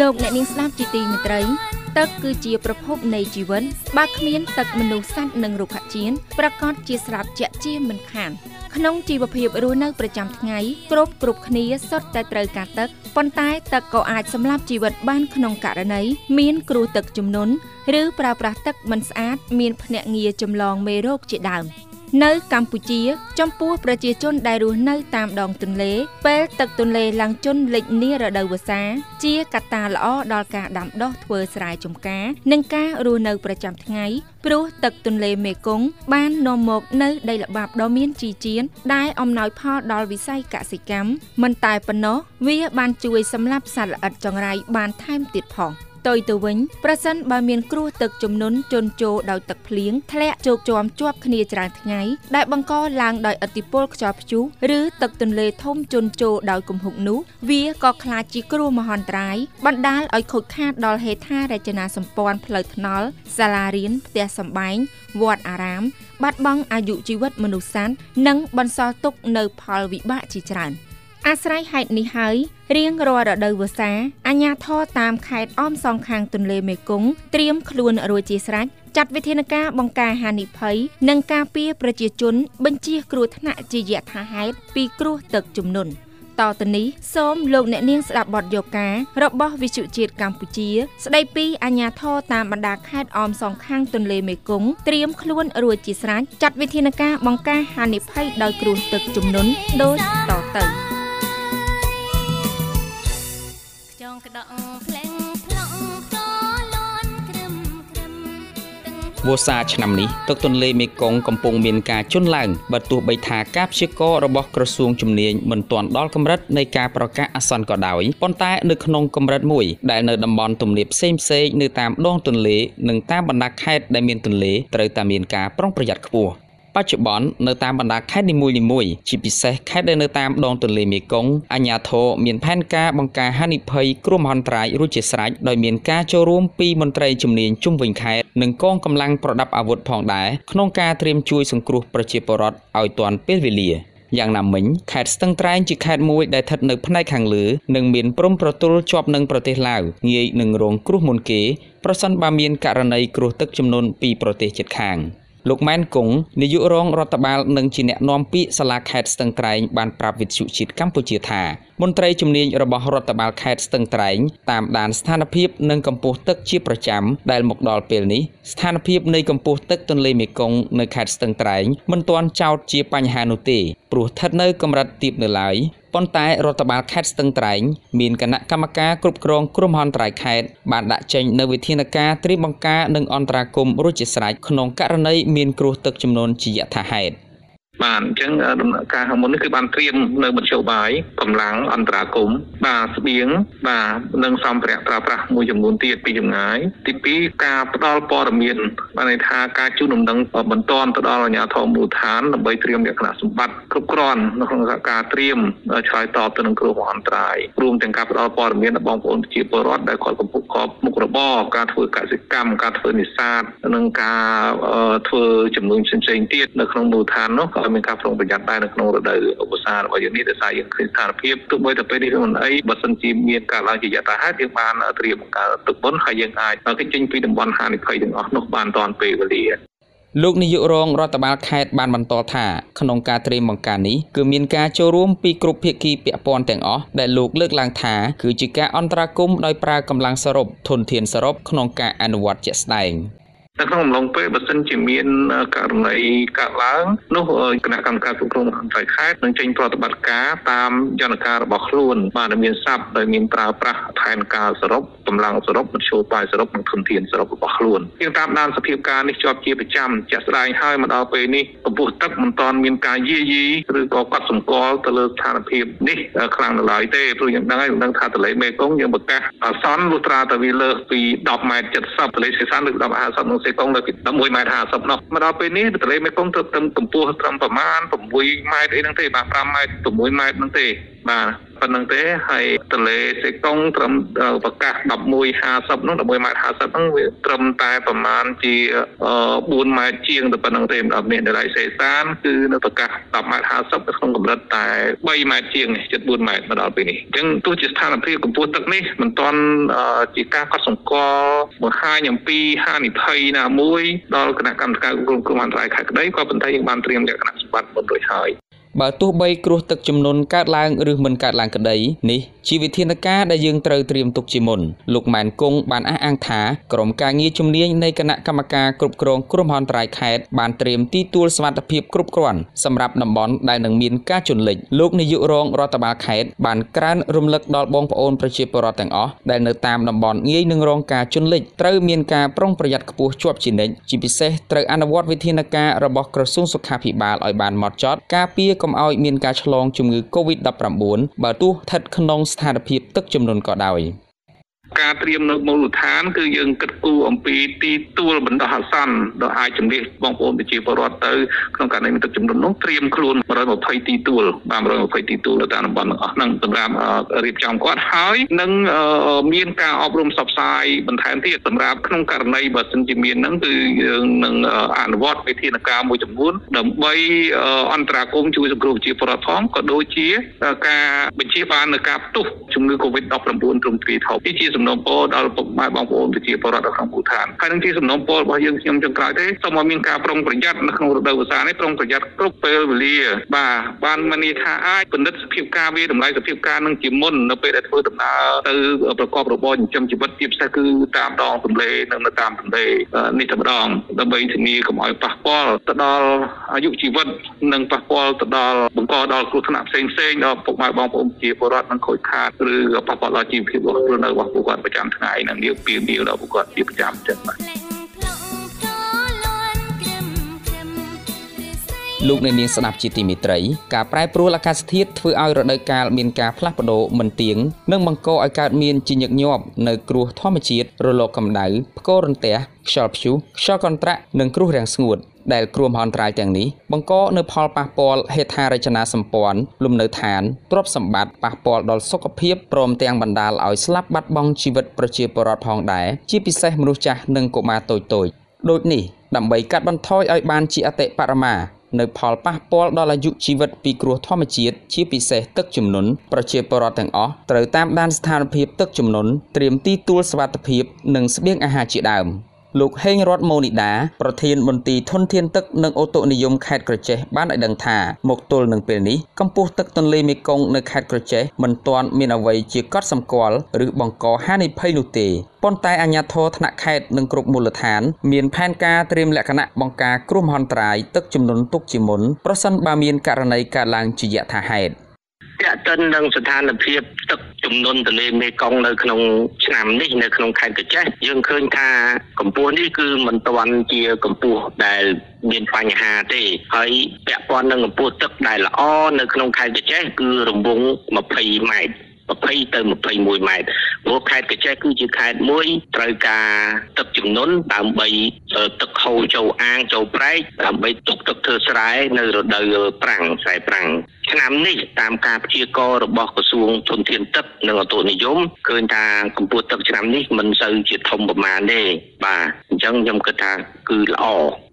លោកអ្នកនាងស្ដាប់ជាទីមេត្រីទឹកគឺជាប្រភពនៃជីវិតបើគ្មានទឹកមនុស្សសត្វនិងរុក្ខជាតិប្រកបជាស្រាប់ជាក់ជាមិនខានក្នុងជីវភាពរស់នៅប្រចាំថ្ងៃគ្រប់គ្រប់គ្នាសុទ្ធតែត្រូវការទឹកប៉ុន្តែទឹកក៏អាចសម្លាប់ជីវិតបានក្នុងករណីមានគ្រោះទឹកជំនន់ឬប្រើប្រាស់ទឹកមិនស្អាតមានភ្នាក់ងារចម្លងមេរោគជាដើម។ នៅកម្ពុជា ចំពោះប្រជាជនដែលរស់នៅតាមដងទន្លេ ពេលទឹកទន្លេឡើងជន់លិចនារដូវវស្សា ជាកត្តាល្អដល់ការដាំដុះធ្វើស្រែចម្ការ និងការរស់នៅប្រចាំថ្ងៃព្រោះទឹកទន្លេមេគង្គបាននាំមកនៅដីល្បាប់ដ៏មានជីជាតិដែលអំណោយផលដល់វិស័យកសិកម្មមិនតែប៉ុណ្ណោះវាបានជួយសម្លាប់សត្វល្អិតចង្រៃបានថែមទៀតផង។ ផ្ទុយទៅវិញប្រសិនបើមានគ្រោះទឹកជំនន់ជន់ជោដោយទឹកភ្លៀងធ្លាក់ជោកជាំជាប់គ្នាច្រើនថ្ងៃដែលបង្កឡើងដោយឥទ្ធិពលខ្យល់ព្យុះឬទឹកទន្លេធំជន់ជោដោយគំហុកនោះវាក៏ក្លាយជាគ្រោះមហន្តរាយបណ្ដាលឲ្យខូចខាតដល់ហេដ្ឋារចនាសម្ព័ន្ធផ្លូវថ្នល់សាលារៀនផ្ទះសម្បែងវត្តអារាមបាត់បង់អាយុជីវិតមនុស្សសត្វនិងបន្សល់ទុកនៅផលវិបាកជាច្រើន។ អាស្រ័យហេតុនេះហើយរៀងរាល់រដូវវស្សាអាជ្ញាធរតាមខេត្តអមសងខាងទន្លេមេគង្គត្រៀមខ្លួនរួចជាស្រេចចាត់វិធានការបង្ការហានិភ័យនិងការពារប្រជាជន បញ្ជាគ្រោះថ្នាក់ជាយថាហេតុពីគ្រោះទឹកជំនន់តទៅនេះសូមលោកអ្នកនាងស្ដាប់បទយកការរបស់វិទ្យុជាតិកម្ពុជា ស្ដីពីអាញាធរតាមបណ្ដាខេត្តអមសងខាងទន្លេមេគង្គត្រៀមខ្លួនរួចជាស្រេចចាត់វិធានការបង្ការហានិភ័យដោយគ្រោះទឹកជំនន់ដូចតទៅ វស្សាឆ្នាំនេះទឹកទន្លេមេគង្គកំពុងមានការជន់ឡើងបើទោះបីថាការព្យាករណ៍របស់ក្រសួងជំនាញមិនទាន់ដល់កម្រិតនៃការប្រកាសអាសន្នក៏ដោយប៉ុន្តែនៅក្នុងកម្រិតមួយដែលនៅតំបន់ទំនាបផ្សេងផ្សេងនៅតាមដងទន្លេនិងតាមបណ្ដាខេត្តដែលមានទន្លេត្រូវតែមានការប្រុងប្រយ័ត្នខ្ពស់ បច្ចុប្បន្ននៅតាមបណ្ដាខេត្តនីមួយៗជាពិសេសខេត្តដែលនៅតាមដងទន្លេមេគង្គអាជ្ញាធរមានផែនការបង្ការហានិភ័យគ្រោះមហន្តរាយរួចជាស្រេចដោយមានការចូលរួមពីមន្ត្រីជំនាញជុំវិញខេត្តនិងកងកម្លាំងប្រដាប់អាវុធផងដែរក្នុងការត្រៀមជួយសង្គ្រោះប្រជាពលរដ្ឋឲ្យទាន់ពេលវេលាយ៉ាងណាមិញខេត្តស្ទឹងត្រែងជាខេត្តមួយដែលស្ថិតនៅផ្នែកខាងលើនិងមានព្រំប្រទល់ជាប់នឹងប្រទេសឡាវងាយនឹងរងគ្រោះមុនគេប្រសិនបើមានករណីគ្រោះទឹកជំនន់ពីប្រទេសជិតខាង។ លោកម៉ែនគង់នាយករងរដ្ឋបាលនិងជាអ្នកណែនាំពាក្យសាលាខេត្តស្ទឹងត្រែងបានប្រាប់វិទ្យុជាតិកម្ពុជាថាមន្ត្រីជំនាញរបស់រដ្ឋបាលខេត្តស្ទឹងត្រែងតាមដានស្ថានភាពនិងកម្ពស់ទឹកជាប្រចាំដែលមកដល់ពេលនេះស្ថានភាពនៃកម្ពស់ទឹកទន្លេមេគង្គនៅខេត្តស្ទឹងត្រែងមិនទាន់ចោទជាបញ្ហានោះទេព្រោះស្ថិតនៅកម្រិតទាបនៅឡើយ ប៉ុន្តែរដ្ឋបាលខេត្តស្ទឹងត្រែងមានគណៈកម្មការគ្រប់គ្រងគ្រោះមហន្តរាយខេត្តបានដាក់ចេញនូវវិធានការត្រៀមបង្ការនិងអន្តរាគមន៍រួចជាស្រេចក្នុងករណីមានគ្រោះទឹកជំនន់ជាយថាហេតុ។ បាទអញ្ចឹងដំណាក់កាលខាងមុននេះគឺបានត្រៀមនៅមធ្យោបាយកម្លាំងអន្តរាគមបាទស្បៀងបាទនិងសម្ភារៈប្រើប្រាស់មួយចំនួនទៀតពីចម្ងាយទី2ការផ្ដល់ព័ត៌មានបានន័យថាការជូនដំណឹងបន្តទៅដល់អាជ្ញាធរមូលដ្ឋានដើម្បីត្រៀមលក្ខណៈសម្បត្តិគ្រប់គ្រាន់នៅក្នុងការត្រៀមឆ្លើយតបទៅនឹងគ្រោះមហន្តរាយរួមទាំងការផ្ដល់ព័ត៌មានដល់បងប្អូនប្រជាពលរដ្ឋដែលគាត់កំពុងកប់មុខរបរការធ្វើកសិកម្មការធ្វើនេសាទនិងការធ្វើចំនួនផ្សេងៗទៀតនៅក្នុងមូលដ្ឋាននោះក៏មានការប្រុងប្រយ័ត្នដែរនៅក្នុងរដូវឧស្សាហ៍របស់យើងនេះដោយសារយើងឃើញស្ថានភាពទោះបីតែពេលនេះវាមិនអីបើសិនជាមានការឡើងជាយថាហេតុយើងបានត្រៀមការទឹកបុនហើយយើងអាចគេចេញពីតំបន់ហានិភ័យទាំងអស់នោះបានតាន់ពេលវេលាលោកនាយករងរដ្ឋបាលខេត្តបានបន្តថាក្នុងការត្រៀមបង្ការនេះគឺមានការចូលរួមពីគ្រប់ភាគីពាក់ព័ន្ធទាំងអស់ដែលលោកលើកឡើងថាគឺជាការអន្តរាគមន៍ដោយប្រើកម្លាំងសរុបធនធានសរុបក្នុងការអនុវត្តជាក់ស្ដែង។ នៅក្នុងអំឡុងពេលបើសិនជាមានករណីកើតឡើងនោះគណៈកម្មការគ្រប់គ្រងមហន្តរាយខេត្តនឹងចេញប្រតិបត្តិការតាមយន្តការរបស់ខ្លួនបាទមានស័ព្ទដោយមានប្រើប្រាស់ផែនការសរុបកម្លាំងសរុបមធ្យោបាយសរុបនិងធនធានសរុបរបស់ខ្លួនយើងតាមដានសភាពការនេះជាប់ជាប្រចាំជាក់ស្ដែងហើយមកដល់ពេលនេះកម្ពស់ទឹកមិនទាន់មានការយាយីឬក៏កត់សម្គាល់ទៅលើស្ថានភាពនេះខ្លាំងនៅឡើយទេព្រោះយើងដឹងហើយដឹងថាទន្លេមេគង្គយើងប្រកាសអាសន្នលុះត្រាតែវាលើសពី10ម៉ែត្រ70ទន្លេសេសានឬ10 50និងសេកុងនៅពី11ម៉ែត្រ50នោះមកដល់ពេលនេះទន្លេមេគង្គទៅត្រឹមកម្ពស់ត្រឹមប្រមាណ6ម៉ែត្រអីហ្នឹងទេបាទ5ម៉ែត្រ6ម៉ែត្រហ្នឹងទេបាទ ប៉ុណ្្នឹងទេហើយទន្លេសេកុងត្រឹមប្រកាស1150នោះ11ម៉ែត្រ50ហ្នឹងវាត្រឹមតែប្រមាណជា4ម៉ែត្រជាងទៅប៉ុណ្្នឹងទេមិនដល់មានដៃសេសានគឺនៅប្រកាស10ម៉ែត្រ50ក្នុងកម្រិតតែ3ម៉ែត្រជាងជិត4ម៉ែត្រមកដល់ពេលនេះអញ្ចឹងទោះជាស្ថានភាពកម្ពស់ទឹកនេះមិនទាន់ជាការកត់សម្គាល់បង្ហាញអំពីហានិភ័យណាមួយដល់គណៈកម្មការគ្រប់គ្រងគ្រោះមហន្តរាយខេត្តក្តីក៏ប៉ុន្តែយើងបានត្រៀមលក្ខណៈសម្បត្តិមុនរួចហើយ បើទោះបីគ្រោះទឹកជំនន់កើតឡើងឬមិនកើតឡើងក្តីនេះជាវិធានការដែលយើងត្រូវត្រៀមទុកជាមុនលោកម៉ែនគង់បានអះអាងថាក្រុមការងារជំនាញនៃគណៈកម្មការគ្រប់គ្រងគ្រោះមហន្តរាយខេត្តបានត្រៀមទីទួលសុវត្ថិភាពគ្រប់គ្រាន់សម្រាប់តំបន់ដែលនឹងមានការជន់លិចលោកនាយករងរដ្ឋបាលខេត្តបានក្រើនរំលឹកដល់បងប្អូនប្រជាពលរដ្ឋទាំងអស់ដែលនៅតាមតំបន់ងាយនឹងរងការជន់លិចត្រូវមានការប្រុងប្រយ័ត្នខ្ពស់ជាប់ជានិច្ចជាពិសេសត្រូវអនុវត្តវិធានការរបស់ក្រសួងសុខាភិបាលឲ្យបានហ្មត់ចត់ការពារកុំឲ្យមានការឆ្លងជំងឺ Covid-19 បើទោះស្ថិតក្នុងស្ថានភាពទឹកជំនន់ក៏ដោយ។ ការត្រៀមនៅមូលដ្ឋាន គឺយើងគិតគូរអំពីទីទួលបណ្ដោះអាសន្នដែលអាចជំនះបងប្អូនប្រជាពលរដ្ឋទៅក្នុងករណីមានទឹកជំនន់នោះត្រៀមខ្លួន120ទីទួលបាន120ទីទួលនៅតាមតំបន់ទាំងអស់ហ្នឹងសម្រាប់រៀបចំគាត់ហើយនឹងមានការអប់រំសបផ្សាយបន្ថែមទៀតសម្រាប់ក្នុងករណីបើសិនជាមានហ្នឹងគឺយើងនឹងអនុវត្តវិធានការមួយចំនួនដើម្បីអន្តរាគមជួយសង្គ្រោះប្រជាពលរដ្ឋផងក៏ដូចជាការបញ្ជាបាននៅការផ្ទុះជំងឺ Covid-19 ទ្រង់ទ្រាយថោកនេះជាសំណូមពរដល់ពុកម៉ែបងប្អូនប្រជាពលរដ្ឋនៅក្នុងភូឋានហើយនឹងជាសំណូមពររបស់យើងខ្ញុំចុងក្រោយទេសូមឲ្យមានការប្រុងប្រយ័ត្ននៅក្នុងរដូវវស្សានេះប្រុងប្រយ័ត្នគ្រប់ពេលវេលាបាទបានមនីថាអាចពិនិត្យសភាពការវាតម្លៃសភាពការនឹងជាមុននៅពេលដែលធ្វើដំណើរទៅប្រកបរបរចិញ្ចឹមជីវិតជាពិសេសគឺតាមដងទន្លេនិងនៅតាមទន្លេនេះតែម្ដងដើម្បីធានាកុំឲ្យប៉ះពាល់ទៅដល់អាយុជីវិតនិងប៉ះពាល់ទៅដល់បង្កដល់គ្រោះថ្នាក់ផ្សេងផ្សេងដល់ពុកម៉ែបងប្អូនជាពលរដ្ឋនឹងខូចខាតឬប៉ះពាល់ដល់ជីវភាពរបស់ខ្លួននៅរបស់ពួកគាត់ប្រចាំថ្ងៃនិងនាងពីមៀវដល់ពួកគាត់ជាប្រចាំចឹងបាទលោកអ្នកនាងស្ដាប់ជាទីមេត្រីការប្រែប្រួលអាកាសធាតុធ្វើឲ្យរដូវកាលមានការផ្លាស់ប្ដូរមិនទៀងនិងបង្កឲ្យកើតមានជាញឹកញាប់នៅគ្រោះធម្មជាតិរលកកម្ដៅផ្គររន្ទះខ្យល់ព្យុះខ្យល់កន្ត្រាក់និងគ្រោះរាំងស្ងួត ដែលគ្រោះមហន្តរាយទាំងនេះបង្កនូវផលប៉ះពាល់ហេដ្ឋារចនាសម្ព័ន្ធលំនៅឋានទ្រព្យសម្បត្តិប៉ះពាល់ដល់សុខភាពព្រមទាំងបណ្ដាលឲ្យស្លាប់បាត់បង់ជីវិតប្រជាពលរដ្ឋផងដែរជាពិសេសមនុស្សចាស់និងកុមារតូចៗដូចនេះដើម្បីកាត់បន្ថយឲ្យបានជាអតិបរមានៅផលប៉ះពាល់ដល់អាយុជីវិតពីគ្រោះធម្មជាតិជាពិសេសទឹកជំនន់ប្រជាពលរដ្ឋទាំងអស់ត្រូវតាមដានស្ថានភាពទឹកជំនន់ត្រៀមទីទួលសុវត្ថិភាពនិងស្បៀងអាហារជាដើម។ លោកហេងរតម៉ូនីដាប្រធានមន្ទីរធនធានទឹកនិងអូតូនិយមខេត្តក្រចេះបានឲ្យដឹងថាមកទល់នឹងពេលនេះកម្ពស់ទឹកទន្លេមេគង្គនៅខេត្តក្រចេះមិនទាន់មានអ្វីជាកត់សម្គាល់ឬបង្កហានិភ័យនោះទេប៉ុន្តែអាជ្ញាធរថ្នាក់ខេត្តនិងគ្រប់មូលដ្ឋានមានផែនការត្រៀមលក្ខណៈបង្ការគ្រោះមហន្តរាយទឹកជំនន់ទុកជាមុនប្រសិនបើមានករណីកើតឡើងជាយថាហេតុ តាក់ទិននឹងស្ថានភាពទឹកជំនន់ទន្លេមេគង្គនៅក្នុងឆ្នាំនេះនៅក្នុងខេត្តកញ្ចេះយើងឃើញថាកម្ពស់នេះគឺមិនទាន់ជាកម្ពស់ដែលមានបញ្ហាទេហើយពាក់ព័ន្ធនឹងកម្ពស់ទឹកដែលល្អនៅក្នុងខេត្តកញ្ចេះគឺរង្វង់20ម៉ែត្រ 20ទៅ21ម៉ែត្រព្រោះខេត្តកញ្ចេះគឺជាខេត្តមួយត្រូវការទឹកជំនន់ដើម្បីទឹកហូរចូលអាងចូលប្រែកដើម្បីទុកទឹកធ្វើស្រែនៅរដូវប្រាំងស្រែប្រាំងឆ្នាំនេះតាមការព្យាករណ៍របស់ក្រសួងធនធានទឹកនិងអូតូនិយមឃើញថាកម្ពស់ទឹកឆ្នាំនេះមិនសូវជាធំប្រមាណទេបាទអញ្ចឹងខ្ញុំគិតថាគឺល្អ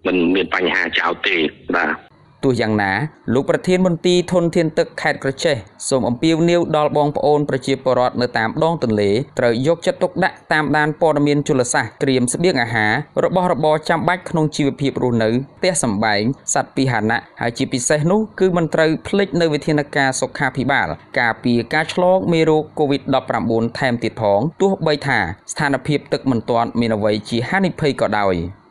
មិនមានបញ្ហាចោលទេបាទ ទោះយ៉ាងណាលោកប្រធានមន្ទីរធនធានទឹកខេត្តក្រចេះសូមអំពាវនាវដល់បងប្អូនប្រជាពលរដ្ឋនៅតាមដងទន្លេត្រូវយកចិត្តទុកដាក់តាមដានព័ត៌មានជលសាស្ត្រត្រៀមស្បៀងអាហាររបស់របរចាំបាច់ក្នុងជីវភាពរស់នៅផ្ទះសម្បែងសត្វពាហនៈហើយជាពិសេសនោះគឺមិនត្រូវភ្លេចនៅវិធានការសុខាភិបាល ការពារការឆ្លងមេរោគ COVID-19 ថែមទៀតផងទោះបីថាស្ថានភាពទឹកមិនទាន់មានអ្វីជាហានិភ័យក៏ដោយ។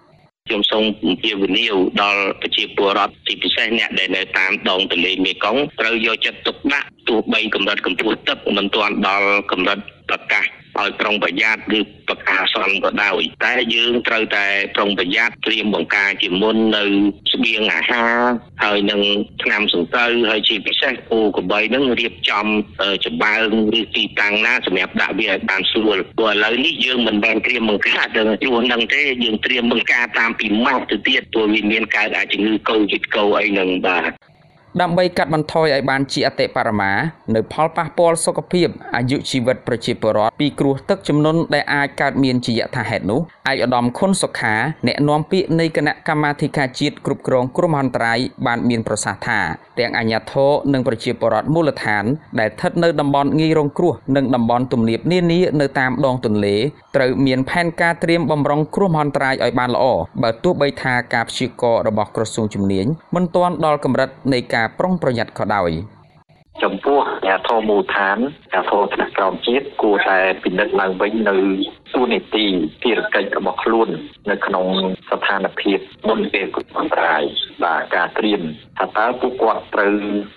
ខ្ញុំសូមអំពាវនាវដល់ប្រជាពលរដ្ឋទីពិសេសអ្នកដែលនៅតាមដងទន្លេមេគង្គត្រូវយកចិត្តទុកដាក់ទោះបីកម្រិតកម្ពស់ទឹកមិនទាន់ដល់កម្រិតប្រកាស ឲ្យប្រុងប្រយ័ត្នឬប្រកាសសន្នក៏ដោយតែយើងត្រូវតែប្រុងប្រយ័ត្នត្រៀមបង្ការជាមុននៅស្បៀងអាហារហើយនឹងថ្នាំសង្កូវហើយជាពិសេសគោក្របីនឹងរៀបចំចម្បើងឬទីតាំងណាសម្រាប់ដាក់វាឲ្យបានស្រួលព្រោះឥឡូវនេះយើងមិនបានត្រៀមបង្ការទៅជួននឹងទេយើងត្រៀមបង្ការតាមពីម៉ោងទៅទៀតព្រោះវាមានកើតអាចជំងឺកូវីដកូអីនឹងបាទ ដើម្បីកាត់បន្ថយឲ្យបានជាអតិបរមានៅផលប៉ះពាល់សុខភាពអាយុជីវិតប្រជាពលរដ្ឋពីគ្រោះទឹកជំនន់ដែលអាចកើតមានជាយថាហេតុនោះ ឯកឧត្តមខុនសុខាអ្នកនាំពាក្យនៃគណៈកម្មាធិការជាតិគ្រប់គ្រងគ្រោះមហន្តរាយបានមានប្រសាសន៍ថាទាំងអាជ្ញាធរនិងប្រជាពលរដ្ឋមូលដ្ឋាន ដែលស្ថិតនៅតំបន់ងាយរងគ្រោះនិងតំបន់ទំនាបនានានៅតាមដងទន្លេត្រូវមានផែនការត្រៀមបំរុងគ្រោះមហន្តរាយឲ្យបានល្អបើទោះបីថាការព្យាករណ៍របស់ក្រសួងជំនាញមិនទាន់ដល់កម្រិតនៃការប្រុងប្រយ័ត្នក៏ដោយ ចំពោះអាធមូលដ្ឋានអាធមថ្នាក់ក្រោមជាតិគួរតែពិនិត្យឡើងវិញនៅទូនីតិភារកិច្ចរបស់ខ្លួន នៅក្នុងស្ថានភាពមុនពេលគ្រោះអន្តរាយបាទការត្រៀមថាតើពួកគាត់ត្រូវ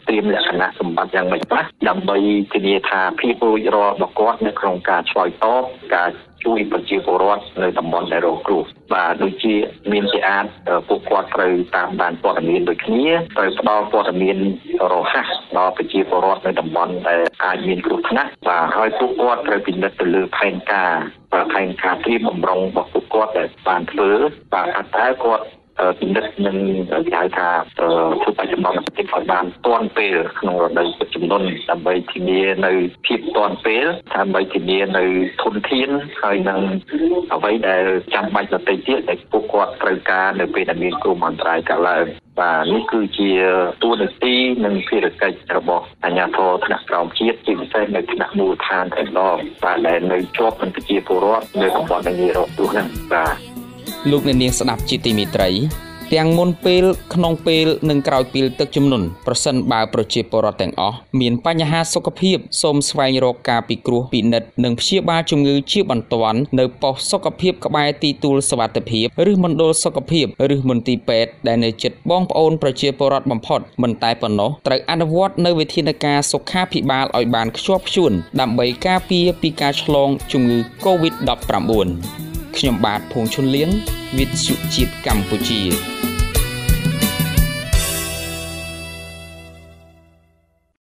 ត្រៀមលក្ខណៈសម្បត្តិយ៉ាងម៉េចខ្លះដើម្បីធានាថាភាពរួចរាល់របស់គាត់នៅក្នុងការឆ្លើយតបការ ជួយប្រជាពលរដ្ឋនៅតំបន់ដែលរងគ្រោះបាទដូចជាមានជាអាចពួកគាត់ត្រូវតាមដានព័ត៌មានដូចគ្នាត្រូវផ្ដល់ព័ត៌មានរហ័សដល់ប្រជាពលរដ្ឋនៅតំបន់ដែលអាចមានគ្រោះថ្នាក់បាទហើយពួកគាត់ត្រូវពិនិត្យទៅលើផែនការបាទផែនការត្រៀមបំរុងរបស់ពួកគាត់ដែលបានធ្វើបាទថាតើគាត់ ពិនិត្យនឹងគេហៅថាធ្វើបច្ចុប្បន្នបន្តិចឲ្យបានទាន់ពេលក្នុងរដូវទឹកជំនន់ដើម្បីធានានៅភាពទាន់ពេលដើម្បីធានានៅធនធានហើយនឹងអ្វីដែលចាំបាច់ដទៃទៀតដែលពួកគាត់ត្រូវការនៅពេលដែលមានគ្រោះមហន្តរាយកើតឡើងបាទនេះគឺជាទួលនីតិនិងភារកិច្ចរបស់អាជ្ញាធរថ្នាក់ក្រោមជាតិជាពិសេសនៅថ្នាក់មូលដ្ឋានតែម្ដងបាទដែលនៅជាប់នឹងប្រជាពលរដ្ឋនៅតំបន់ដែលងាយរងគ្រោះហ្នឹងបាទ លោកអ្នកនាងស្ដាប់ជាទីមេត្រីទាំងមុនពេលក្នុងពេលនិងក្រោយពេលទឹកជំនន់ប្រសិនបើប្រជាពលរដ្ឋទាំងអស់មានបញ្ហាសុខភាពសូមស្វែងរកការពិគ្រោះពិនិត្យនិងព្យាបាលជំងឺជាបន្ទាន់នៅប៉ុស្តិ៍សុខភាពក្បែរទីទួលសុវត្ថិភាពឬមណ្ឌលសុខភាពឬមន្ទីរពេទ្យដែលនៅជិតបងប្អូនប្រជាពលរដ្ឋបំផុតមិនតែប៉ុណ្ណោះត្រូវអនុវត្តនៅវិធានការសុខាភិបាលឲ្យបានខ្ជាប់ខ្ជួនដើម្បីការពារពីការឆ្លងជំងឺ Covid-19 ខ្ញុំបាទភួងឈុនលៀនវិទ្យុជាតិកម្ពុជា